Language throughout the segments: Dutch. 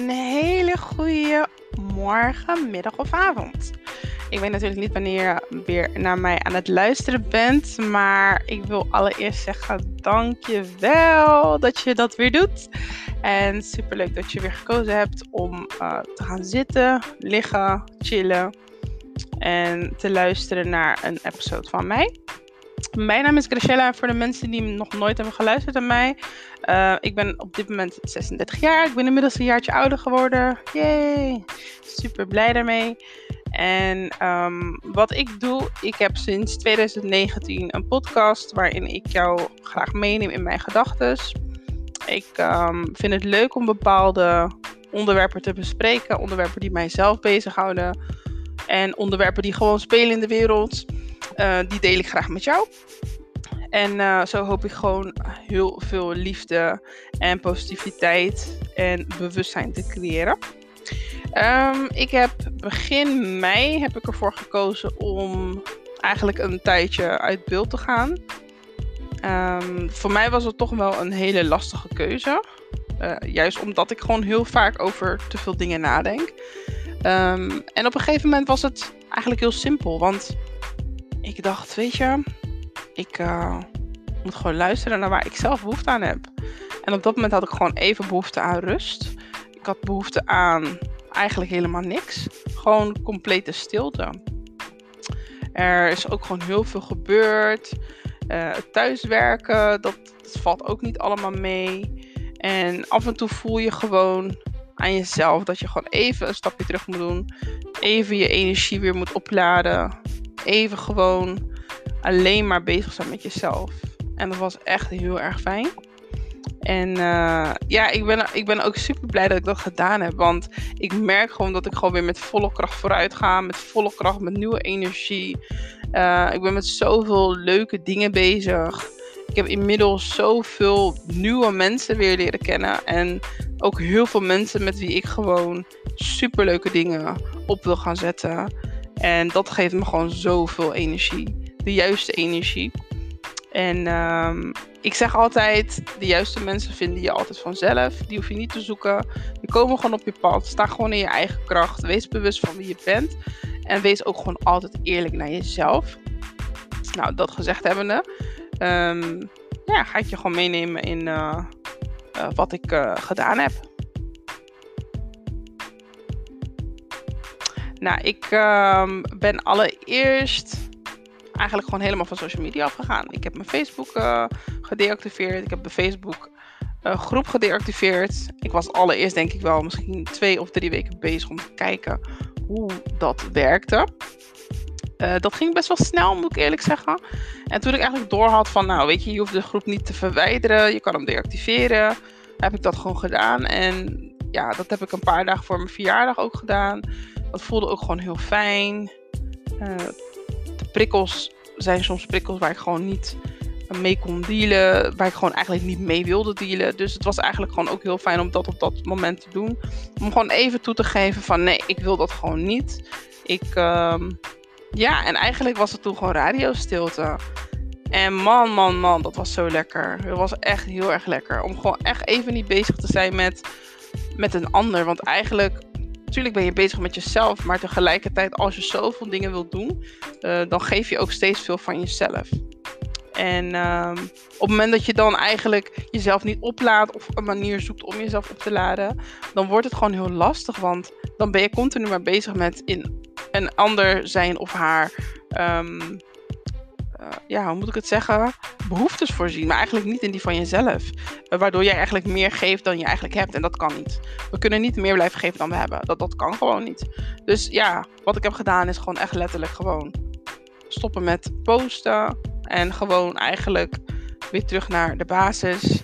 een hele goede morgen, middag of avond. Ik weet natuurlijk niet wanneer je weer naar mij aan het luisteren bent, maar ik wil allereerst zeggen dank je wel dat je dat weer doet. En superleuk dat je weer gekozen hebt om uh, te gaan zitten, liggen, chillen en te luisteren naar een episode van mij. Mijn naam is Graciela. Voor de mensen die nog nooit hebben geluisterd naar mij. Uh, ik ben op dit moment 36 jaar. Ik ben inmiddels een jaartje ouder geworden. Yay! Super blij daarmee. En um, wat ik doe, ik heb sinds 2019 een podcast waarin ik jou graag meeneem in mijn gedachten. Ik um, vind het leuk om bepaalde onderwerpen te bespreken, onderwerpen die mijzelf bezighouden en onderwerpen die gewoon spelen in de wereld. Uh, die deel ik graag met jou. En uh, zo hoop ik gewoon heel veel liefde en positiviteit en bewustzijn te creëren. Um, ik heb begin mei heb ik ervoor gekozen om eigenlijk een tijdje uit beeld te gaan. Um, voor mij was het toch wel een hele lastige keuze. Uh, juist omdat ik gewoon heel vaak over te veel dingen nadenk. Um, en op een gegeven moment was het eigenlijk heel simpel. Want ik dacht, weet je, ik uh, moet gewoon luisteren naar waar ik zelf behoefte aan heb. En op dat moment had ik gewoon even behoefte aan rust. Ik had behoefte aan eigenlijk helemaal niks. Gewoon complete stilte. Er is ook gewoon heel veel gebeurd. Uh, thuiswerken, dat valt ook niet allemaal mee. En af en toe voel je gewoon aan jezelf dat je gewoon even een stapje terug moet doen. Even je energie weer moet opladen. Even gewoon alleen maar bezig zijn met jezelf. En dat was echt heel erg fijn. En uh, ja, ik ben, ik ben ook super blij dat ik dat gedaan heb. Want ik merk gewoon dat ik gewoon weer met volle kracht vooruit ga. Met volle kracht, met nieuwe energie. Uh, ik ben met zoveel leuke dingen bezig. Ik heb inmiddels zoveel nieuwe mensen weer leren kennen. En ook heel veel mensen met wie ik gewoon super leuke dingen op wil gaan zetten. En dat geeft me gewoon zoveel energie. De juiste energie. En um, ik zeg altijd, de juiste mensen vinden je altijd vanzelf. Die hoef je niet te zoeken. Die komen gewoon op je pad. Sta gewoon in je eigen kracht. Wees bewust van wie je bent. En wees ook gewoon altijd eerlijk naar jezelf. Nou, dat gezegd hebbende. Um, ja, ga ik je gewoon meenemen in uh, uh, wat ik uh, gedaan heb. Nou, ik um, ben allereerst eigenlijk gewoon helemaal van social media afgegaan. Ik heb mijn Facebook uh, gedeactiveerd. Ik heb de Facebook uh, groep gedeactiveerd. Ik was allereerst denk ik wel misschien twee of drie weken bezig om te kijken hoe dat werkte. Uh, dat ging best wel snel, moet ik eerlijk zeggen. En toen ik eigenlijk doorhad van, nou weet je, je hoeft de groep niet te verwijderen. Je kan hem deactiveren. Heb ik dat gewoon gedaan. En ja, dat heb ik een paar dagen voor mijn verjaardag ook gedaan. Dat voelde ook gewoon heel fijn. Uh, de prikkels zijn soms prikkels waar ik gewoon niet mee kon dealen. Waar ik gewoon eigenlijk niet mee wilde dealen. Dus het was eigenlijk gewoon ook heel fijn om dat op dat moment te doen. Om gewoon even toe te geven van nee, ik wil dat gewoon niet. Ik, uh, ja, en eigenlijk was het toen gewoon radiostilte. En man, man, man, dat was zo lekker. Het was echt heel erg lekker. Om gewoon echt even niet bezig te zijn met, met een ander. Want eigenlijk Natuurlijk ben je bezig met jezelf, maar tegelijkertijd als je zoveel dingen wilt doen, uh, dan geef je ook steeds veel van jezelf. En um, op het moment dat je dan eigenlijk jezelf niet oplaadt of een manier zoekt om jezelf op te laden, dan wordt het gewoon heel lastig, want dan ben je continu maar bezig met in een ander zijn of haar um, ja, hoe moet ik het zeggen? Behoeftes voorzien, maar eigenlijk niet in die van jezelf. Uh, waardoor jij eigenlijk meer geeft dan je eigenlijk hebt. En dat kan niet. We kunnen niet meer blijven geven dan we hebben. Dat, dat kan gewoon niet. Dus ja, wat ik heb gedaan is gewoon echt letterlijk gewoon stoppen met posten. En gewoon eigenlijk weer terug naar de basis.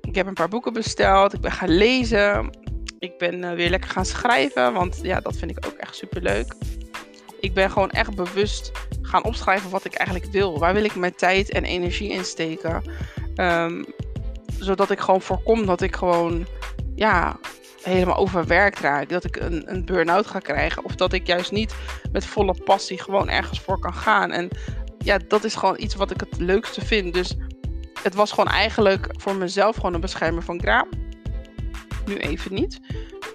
Ik heb een paar boeken besteld. Ik ben gaan lezen. Ik ben uh, weer lekker gaan schrijven. Want ja, dat vind ik ook echt super leuk. Ik ben gewoon echt bewust gaan opschrijven wat ik eigenlijk wil. Waar wil ik mijn tijd en energie in steken? Um, zodat ik gewoon voorkom dat ik gewoon ja, helemaal overwerkt raak. Dat ik een, een burn-out ga krijgen. Of dat ik juist niet met volle passie gewoon ergens voor kan gaan. En ja, dat is gewoon iets wat ik het leukste vind. Dus het was gewoon eigenlijk voor mezelf gewoon een beschermer van Graam. Nu even niet.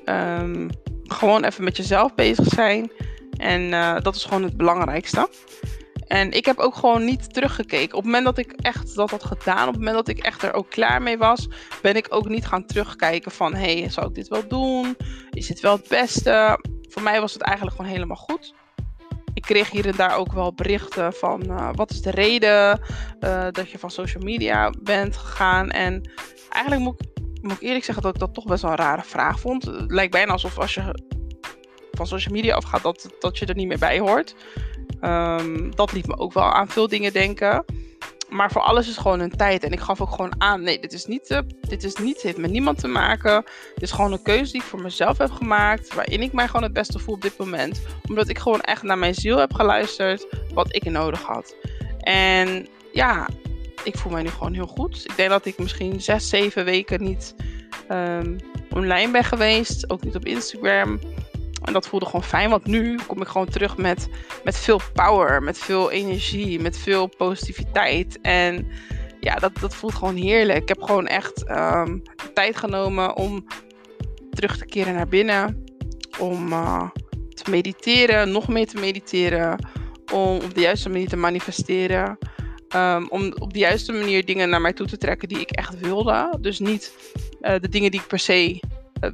Ehm, gewoon even met jezelf bezig zijn. En eh, dat is gewoon het belangrijkste. En ik heb ook gewoon niet teruggekeken. Op het moment dat ik echt dat had gedaan, op het moment dat ik echt er ook klaar mee was, ben ik ook niet gaan terugkijken van hé, hey, zou ik dit wel doen? Is dit wel het beste? Voor mij was het eigenlijk gewoon helemaal goed. Ik kreeg hier en daar ook wel berichten van uh, wat is de reden uh, dat je van social media bent gegaan. En eigenlijk moet ik, moet ik eerlijk zeggen dat ik dat toch best wel een rare vraag vond. Het lijkt bijna alsof als je van social media afgaat, dat, dat je er niet meer bij hoort. Um, dat liet me ook wel aan veel dingen denken. Maar voor alles is gewoon een tijd. En ik gaf ook gewoon aan: nee, dit is niet, uh, dit is niet, heeft met niemand te maken. Dit is gewoon een keuze die ik voor mezelf heb gemaakt. Waarin ik mij gewoon het beste voel op dit moment. Omdat ik gewoon echt naar mijn ziel heb geluisterd. Wat ik nodig had. En ja, ik voel mij nu gewoon heel goed. Ik denk dat ik misschien zes, zeven weken niet um, online ben geweest. Ook niet op Instagram. En dat voelde gewoon fijn, want nu kom ik gewoon terug met, met veel power, met veel energie, met veel positiviteit. En ja, dat, dat voelt gewoon heerlijk. Ik heb gewoon echt de tijd genomen om terug te keren naar binnen. Om uh, te mediteren, nog meer te mediteren. Om op de juiste manier te manifesteren. Um, om op de juiste manier dingen naar mij toe te trekken die ik echt wilde. Dus niet uh, de dingen die ik per se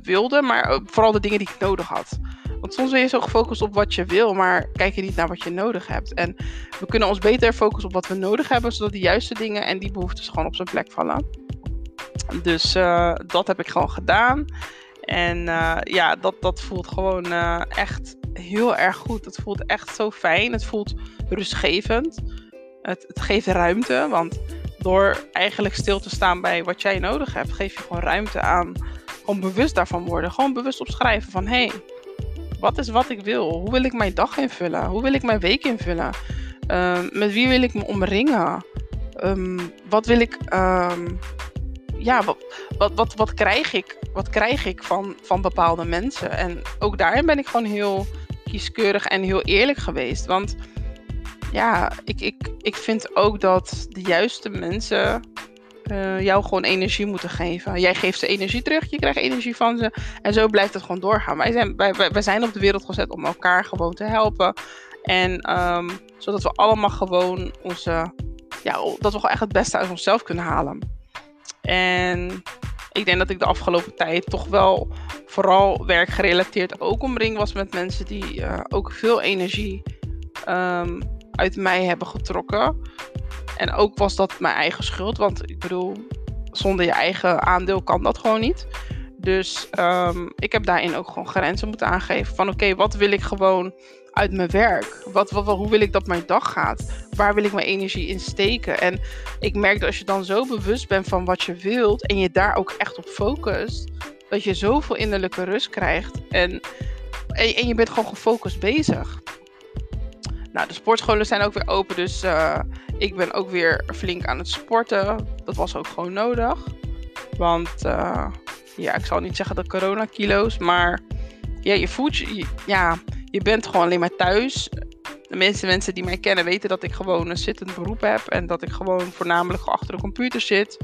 wilde, maar vooral de dingen die ik nodig had. Want soms ben je zo gefocust op wat je wil, maar kijk je niet naar wat je nodig hebt. En we kunnen ons beter focussen op wat we nodig hebben, zodat de juiste dingen en die behoeftes gewoon op zijn plek vallen. Dus uh, dat heb ik gewoon gedaan. En uh, ja, dat, dat voelt gewoon echt heel erg goed. Het voelt echt zo fijn. Het voelt rustgevend. Het, het geeft ruimte, want door eigenlijk stil te staan bij wat jij nodig hebt, geef je gewoon ruimte aan. Gewoon bewust daarvan worden. Gewoon bewust opschrijven van hé, hey, wat is wat ik wil? Hoe wil ik mijn dag invullen? Hoe wil ik mijn week invullen? Um, met wie wil ik me omringen? Um, wat wil ik. Um, ja, wat, wat, wat, wat, krijg ik, wat krijg ik van, van bepaalde mensen? En ook daarin ben ik gewoon heel kieskeurig en heel eerlijk geweest. Want ja, ik, ik, ik vind ook dat de juiste mensen uh, jou gewoon energie moeten geven. Jij geeft ze energie terug, je krijgt energie van ze. En zo blijft het gewoon doorgaan. Wij zijn, wij, wij, zijn op de wereld gezet om elkaar gewoon te helpen. En um, zodat we allemaal gewoon onze. Ja, dat we gewoon echt het beste uit onszelf kunnen halen. En ik denk dat ik de afgelopen tijd toch wel vooral werkgerelateerd ook omringd was met mensen die uh, ook veel energie um, uit mij hebben getrokken. En ook was dat mijn eigen schuld. Want ik bedoel, zonder je eigen aandeel kan dat gewoon niet. Dus um, ik heb daarin ook gewoon grenzen moeten aangeven. Van oké, wat wil ik gewoon uit mijn werk? Wat, wat, hoe wil ik dat mijn dag gaat? Waar wil ik mijn energie in steken? En ik merk dat als je dan zo bewust bent van wat je wilt en je daar ook echt op focust, dat je zoveel innerlijke rust krijgt. En, en je bent gewoon gefocust bezig. Nou, de sportscholen zijn ook weer open, dus uh, ik ben ook weer flink aan het sporten. Dat was ook gewoon nodig. Want uh, ja, ik zal niet zeggen de corona-kilo's, maar ja, je voelt je, ja, je bent gewoon alleen maar thuis. De meeste mensen die mij kennen weten dat ik gewoon een zittend beroep heb en dat ik gewoon voornamelijk achter de computer zit.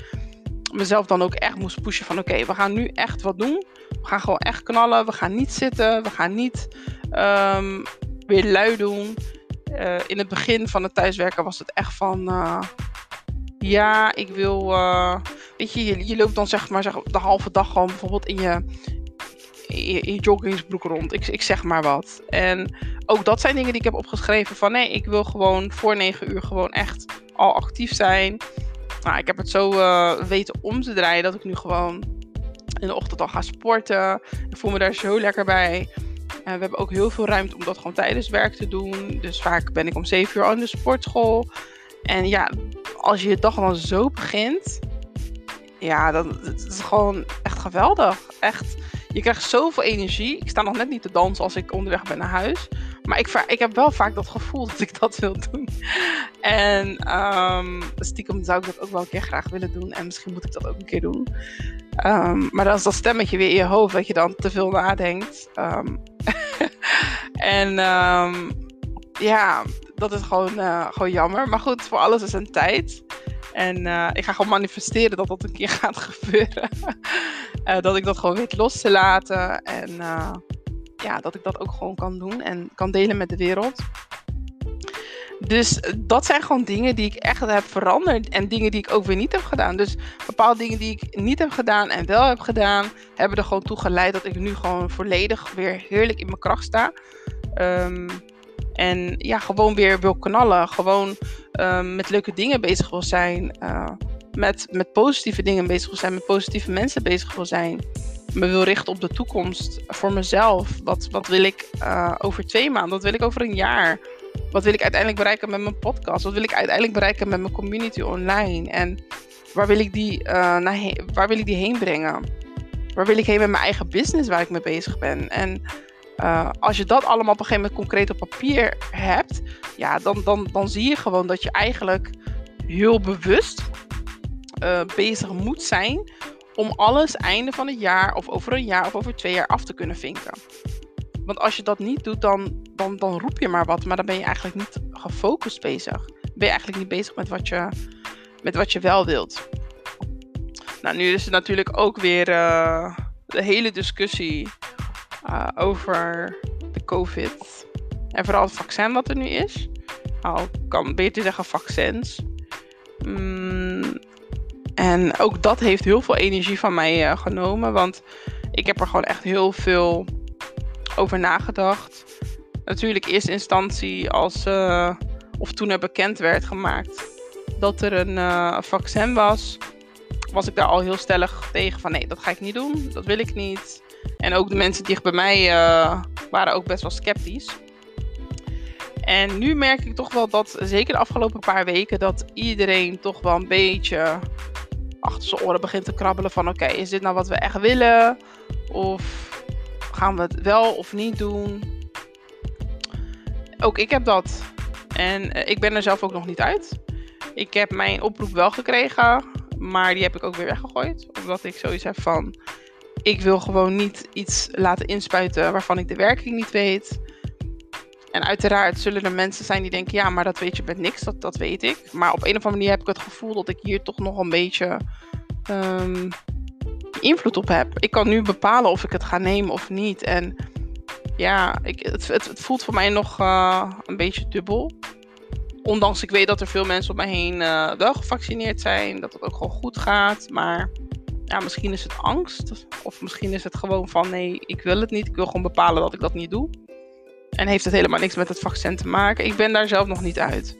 Mezelf dan ook echt moest pushen van oké, we gaan nu echt wat doen. We gaan gewoon echt knallen. We gaan niet zitten. We gaan niet um, weer lui doen. Uh, in het begin van het thuiswerken was het echt van. Uh, ja, ik wil. Uh, weet je, je, loopt dan zeg maar zeg, de halve dag gewoon bijvoorbeeld in je, in joggingsbroek rond. Ik, ik zeg maar wat. En ook dat zijn dingen die ik heb opgeschreven van nee, ik wil gewoon voor negen uur gewoon echt al actief zijn. Nou, ik heb het zo weten om te draaien dat ik nu gewoon in de ochtend al ga sporten. Ik voel me daar zo lekker bij. Uh, we hebben ook heel veel ruimte om dat gewoon tijdens werk te doen. Dus vaak ben ik om 7 uur al in de sportschool. En ja, als je je dag dan zo begint, ja, dat, dat is gewoon echt geweldig. Echt, je krijgt zoveel energie. Ik sta nog net niet te dansen als ik onderweg ben naar huis. Maar ik, ik heb wel vaak dat gevoel dat ik dat wil doen. En um, stiekem zou ik dat ook wel een keer graag willen doen. En misschien moet ik dat ook een keer doen. Um, maar dan is dat stemmetje weer in je hoofd dat je dan te veel nadenkt. Um, en ja, dat is gewoon, uh, gewoon jammer. Maar goed, voor alles is een tijd. En eh, ik ga gewoon manifesteren dat dat een keer gaat gebeuren. uh, dat ik dat gewoon weet los te laten. En ja, dat ik dat ook gewoon kan doen en kan delen met de wereld. Dus dat zijn gewoon dingen die ik echt heb veranderd. En dingen die ik ook weer niet heb gedaan. Dus bepaalde dingen die ik niet heb gedaan en wel heb gedaan, hebben er gewoon toe geleid dat ik nu gewoon volledig weer heerlijk in mijn kracht sta. Um, en ja, gewoon weer wil knallen. Gewoon um, met leuke dingen bezig wil zijn. Uh, met, met positieve dingen bezig wil zijn. Met positieve mensen bezig wil zijn. Me wil richten op de toekomst voor mezelf. Wat, wat wil ik uh, over twee maanden? Wat wil ik over een jaar? Wat wil ik uiteindelijk bereiken met mijn podcast? Wat wil ik uiteindelijk bereiken met mijn community online? En waar wil ik die, uh, naar waar wil ik die heen brengen? Waar wil ik heen met mijn eigen business waar ik mee bezig ben? En uh, als je dat allemaal op een gegeven moment concreet op papier hebt, ja, dan, dan, dan zie je gewoon dat je eigenlijk heel bewust uh, bezig moet zijn om alles einde van het jaar of over een jaar of over twee jaar af te kunnen vinken. Want als je dat niet doet, dan, dan, dan roep je maar wat, maar dan ben je eigenlijk niet gefocust bezig. Ben je eigenlijk niet bezig met wat je, met wat je wel wilt. Nou, nu is er natuurlijk ook weer uh, de hele discussie uh, over de COVID. En vooral het vaccin wat er nu is. Nou, ik kan beter zeggen vaccins. Mm, en ook dat heeft heel veel energie van mij uh, genomen. Want ik heb er gewoon echt heel veel over nagedacht. Natuurlijk eerste instantie als, uh, of toen er bekend werd gemaakt dat er een uh, vaccin was, was ik daar al heel stellig tegen van nee, dat ga ik niet doen, dat wil ik niet. En ook de mensen dicht bij mij uh, waren ook best wel sceptisch. En nu merk ik toch wel dat, zeker de afgelopen paar weken, dat iedereen toch wel een beetje achter zijn oren begint te krabbelen van oké, is dit nou wat we echt willen? Of gaan we het wel of niet doen? Ook ik heb dat. En uh, ik ben er zelf ook nog niet uit. Ik heb mijn oproep wel gekregen, maar die heb ik ook weer weggegooid. Omdat ik zoiets heb van, ik wil gewoon niet iets laten inspuiten waarvan ik de werking niet weet. En uiteraard zullen er mensen zijn die denken, ja, maar dat weet je met niks, dat, dat weet ik. Maar op een of andere manier heb ik het gevoel dat ik hier toch nog een beetje um, invloed op heb. Ik kan nu bepalen of ik het ga nemen of niet. En ja, ik, het, het, voelt voor mij nog uh, een beetje dubbel. Ondanks ik weet dat er veel mensen om mij heen uh, wel gevaccineerd zijn, dat het ook gewoon goed gaat. Maar ja, misschien is het angst. Of misschien is het gewoon van nee, ik wil het niet. Ik wil gewoon bepalen dat ik dat niet doe. En heeft het helemaal niks met het vaccin te maken. Ik ben daar zelf nog niet uit.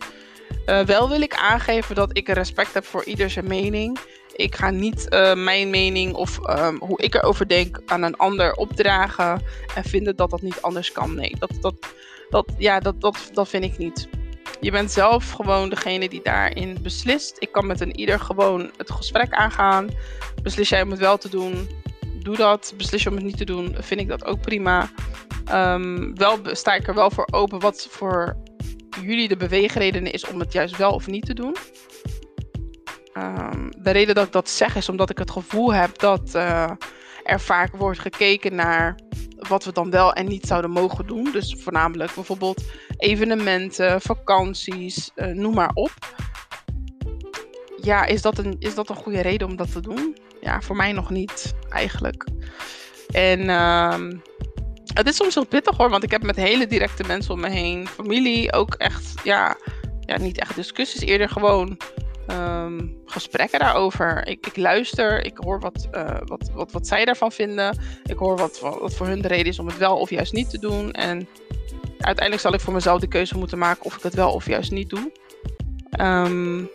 Uh, wel wil ik aangeven dat ik respect heb voor ieder zijn mening. Ik ga niet uh, mijn mening of um, hoe ik erover denk aan een ander opdragen. En vinden dat dat niet anders kan. Nee, dat, dat, dat, ja, dat, dat, dat vind ik niet. Je bent zelf gewoon degene die daarin beslist. Ik kan met een ieder gewoon het gesprek aangaan. Beslis jij om het wel te doen, doe dat. Beslis je om het niet te doen, vind ik dat ook prima. Um, wel sta ik er wel voor open wat voor jullie de beweegredenen is om het juist wel of niet te doen. Um, de reden dat ik dat zeg is omdat ik het gevoel heb dat uh, er vaak wordt gekeken naar wat we dan wel en niet zouden mogen doen. Dus voornamelijk bijvoorbeeld evenementen, vakanties, uh, noem maar op. Ja, is dat, een, is dat een goede reden om dat te doen? Ja, voor mij nog niet, eigenlijk. En uh, het is soms heel pittig hoor, want ik heb met hele directe mensen om me heen, familie ook echt, ja, ja niet echt discussies, eerder gewoon um, gesprekken daarover. Ik, ik, luister, ik hoor wat, uh, wat, wat, wat zij daarvan vinden. Ik hoor wat, wat voor hun de reden is om het wel of juist niet te doen. En uiteindelijk zal ik voor mezelf de keuze moeten maken of ik het wel of juist niet doe. Um,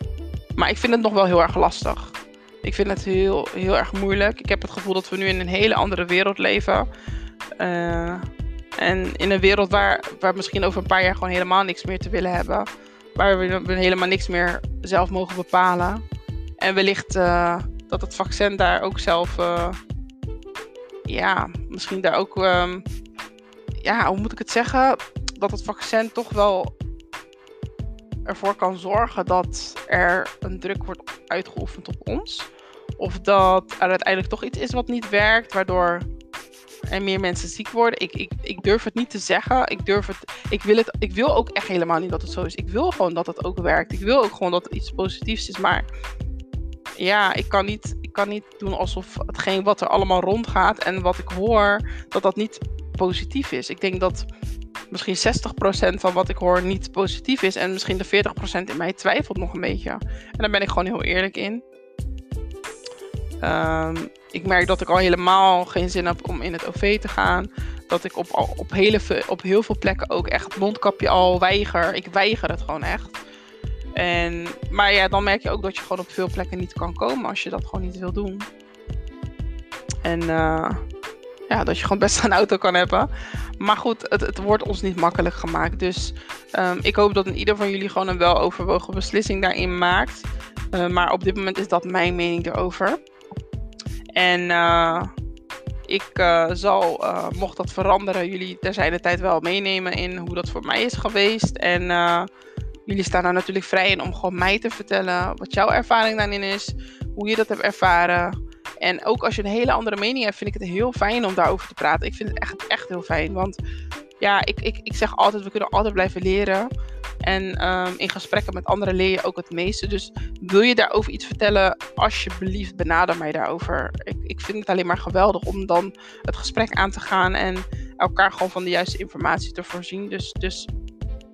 maar ik vind het nog wel heel erg lastig. Ik vind het heel, heel erg moeilijk. Ik heb het gevoel dat we nu in een hele andere wereld leven. Uh, en in een wereld waar, waar misschien over een paar jaar gewoon helemaal niks meer te willen hebben. Waar we helemaal niks meer zelf mogen bepalen. En wellicht uh, dat het vaccin daar ook zelf. Uh, ja, misschien daar ook. Um, ja, hoe moet ik het zeggen? Dat het vaccin toch wel ervoor kan zorgen dat er een druk wordt uitgeoefend op ons. Of dat er uiteindelijk toch iets is wat niet werkt, waardoor er meer mensen ziek worden. Ik, ik, ik durf het niet te zeggen. Ik, durf het, ik, wil het, ik wil ook echt helemaal niet dat het zo is. Ik wil gewoon dat het ook werkt. Ik wil ook gewoon dat het iets positiefs is. Maar ja, ik kan niet, ik kan niet doen alsof hetgeen wat er allemaal rondgaat en wat ik hoor, dat dat niet positief is. Ik denk dat misschien 60% van wat ik hoor niet positief is. En misschien de 40% in mij twijfelt nog een beetje. En daar ben ik gewoon heel eerlijk in. Ehm, ik merk dat ik al helemaal geen zin heb om in het OV te gaan. Dat ik op, op, hele, op heel veel plekken ook echt mondkapje al weiger. Ik weiger het gewoon echt. En, maar ja, dan merk je ook dat je gewoon op veel plekken niet kan komen als je dat gewoon niet wil doen. En uh, ja, dat je gewoon best een auto kan hebben. Maar goed, het, het wordt ons niet makkelijk gemaakt. Dus um, ik hoop dat ieder van jullie gewoon een weloverwogen beslissing daarin maakt. Uh, maar op dit moment is dat mijn mening erover. En uh, ik uh, zal, mocht dat veranderen, jullie terzijde tijd wel meenemen in hoe dat voor mij is geweest. En jullie staan daar natuurlijk vrij in om gewoon mij te vertellen wat jouw ervaring daarin is. Hoe je dat hebt ervaren. En ook als je een hele andere mening hebt, vind ik het heel fijn om daarover te praten. Ik vind het echt, echt heel fijn. Want ja, ik, ik, ik zeg altijd, we kunnen altijd blijven leren. En um, in gesprekken met anderen leer je ook het meeste. Dus wil je daarover iets vertellen, alsjeblieft benader mij daarover. Ik, ik vind het alleen maar geweldig om dan het gesprek aan te gaan en elkaar gewoon van de juiste informatie te voorzien. Dus, dus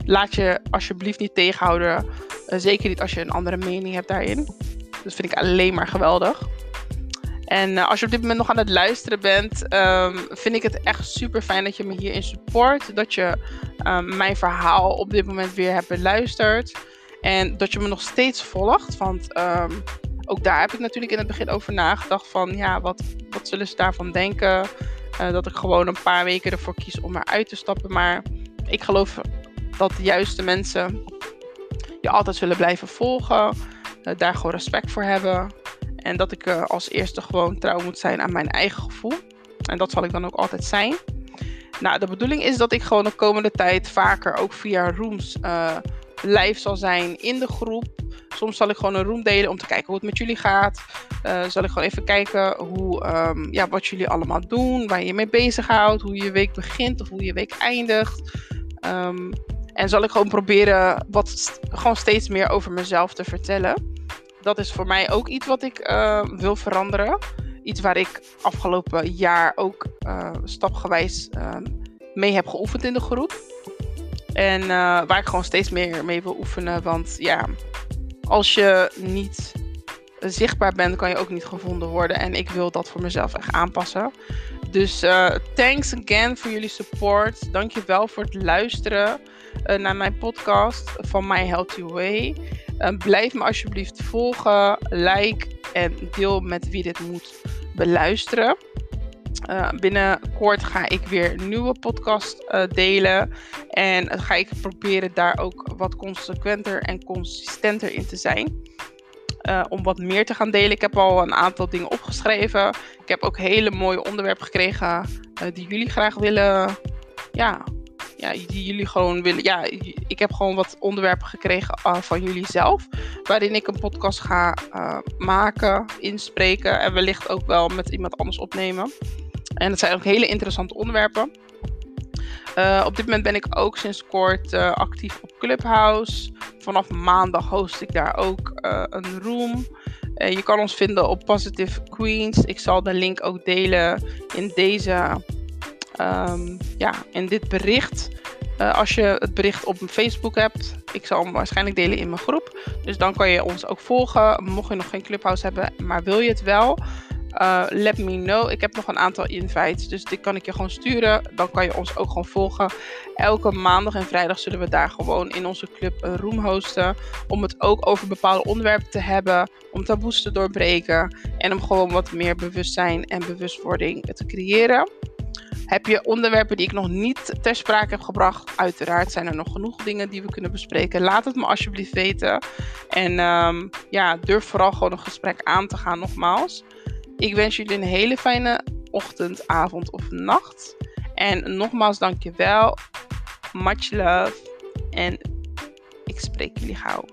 laat je alsjeblieft niet tegenhouden. Uh, zeker niet als je een andere mening hebt daarin. Dat vind ik alleen maar geweldig. En uh, als je op dit moment nog aan het luisteren bent, um, vind ik het echt super fijn dat je me hierin support. Dat je um, mijn verhaal op dit moment weer hebt beluisterd. En dat je me nog steeds volgt. Want um, ook daar heb ik natuurlijk in het begin over nagedacht. Van ja, wat, wat zullen ze daarvan denken? Uh, dat ik gewoon een paar weken ervoor kies om eruit te stappen. Maar ik geloof dat de juiste mensen je altijd zullen blijven volgen. Uh, daar gewoon respect voor hebben. En dat ik uh, als eerste gewoon trouw moet zijn aan mijn eigen gevoel. En dat zal ik dan ook altijd zijn. Nou, de bedoeling is dat ik gewoon de komende tijd vaker ook via rooms uh, live zal zijn in de groep. Soms zal ik gewoon een room delen om te kijken hoe het met jullie gaat. Uh, zal ik gewoon even kijken hoe, um, ja, wat jullie allemaal doen, waar je mee bezighoudt, hoe je week begint of hoe je week eindigt. Um, en zal ik gewoon proberen wat gewoon steeds meer over mezelf te vertellen dat is voor mij ook iets wat ik uh, wil veranderen. Iets waar ik afgelopen jaar ook uh, stapgewijs uh, mee heb geoefend in de groep. En waar ik gewoon steeds meer mee wil oefenen. Want ja, als je niet zichtbaar bent, kan je ook niet gevonden worden. En ik wil dat voor mezelf echt aanpassen. Dus thanks again voor jullie support. Dankjewel voor het luisteren naar mijn podcast van My Healthy Way. Uh, blijf me alsjeblieft volgen, like en deel met wie dit moet beluisteren. Uh, binnenkort ga ik weer een nieuwe podcast delen. En ga ik proberen daar ook wat consequenter en consistenter in te zijn. Om wat meer te gaan delen. Ik heb al een aantal dingen opgeschreven. Ik heb ook hele mooie onderwerpen gekregen die jullie graag willen ja, ja, die jullie gewoon willen. Ja, ik heb gewoon wat onderwerpen gekregen uh, van jullie zelf. Waarin ik een podcast ga uh, maken, inspreken. En wellicht ook wel met iemand anders opnemen. En het zijn ook hele interessante onderwerpen. Uh, op dit moment ben ik ook sinds kort actief op Clubhouse. Vanaf maandag host ik daar ook een room. je kan ons vinden op Positive Queens. Ik zal de link ook delen in deze um, ja, in dit bericht. Uh, als je het bericht op Facebook hebt, ik zal hem waarschijnlijk delen in mijn groep. Dus dan kan je ons ook volgen. Mocht je nog geen clubhouse hebben, maar wil je het wel, uh, let me know. Ik heb nog een aantal invites, dus die kan ik je gewoon sturen. Dan kan je ons ook gewoon volgen. Elke maandag en vrijdag zullen we daar gewoon in onze club een room hosten. Om het ook over bepaalde onderwerpen te hebben. Om taboes te doorbreken. En om gewoon wat meer bewustzijn en bewustwording te creëren. Heb je onderwerpen die ik nog niet ter sprake heb gebracht? Uiteraard zijn er nog genoeg dingen die we kunnen bespreken. Laat het me alsjeblieft weten. En um, ja, durf vooral gewoon een gesprek aan te gaan nogmaals. Ik wens jullie een hele fijne ochtend, avond of nacht. En nogmaals dankjewel. Much love. En ik spreek jullie gauw.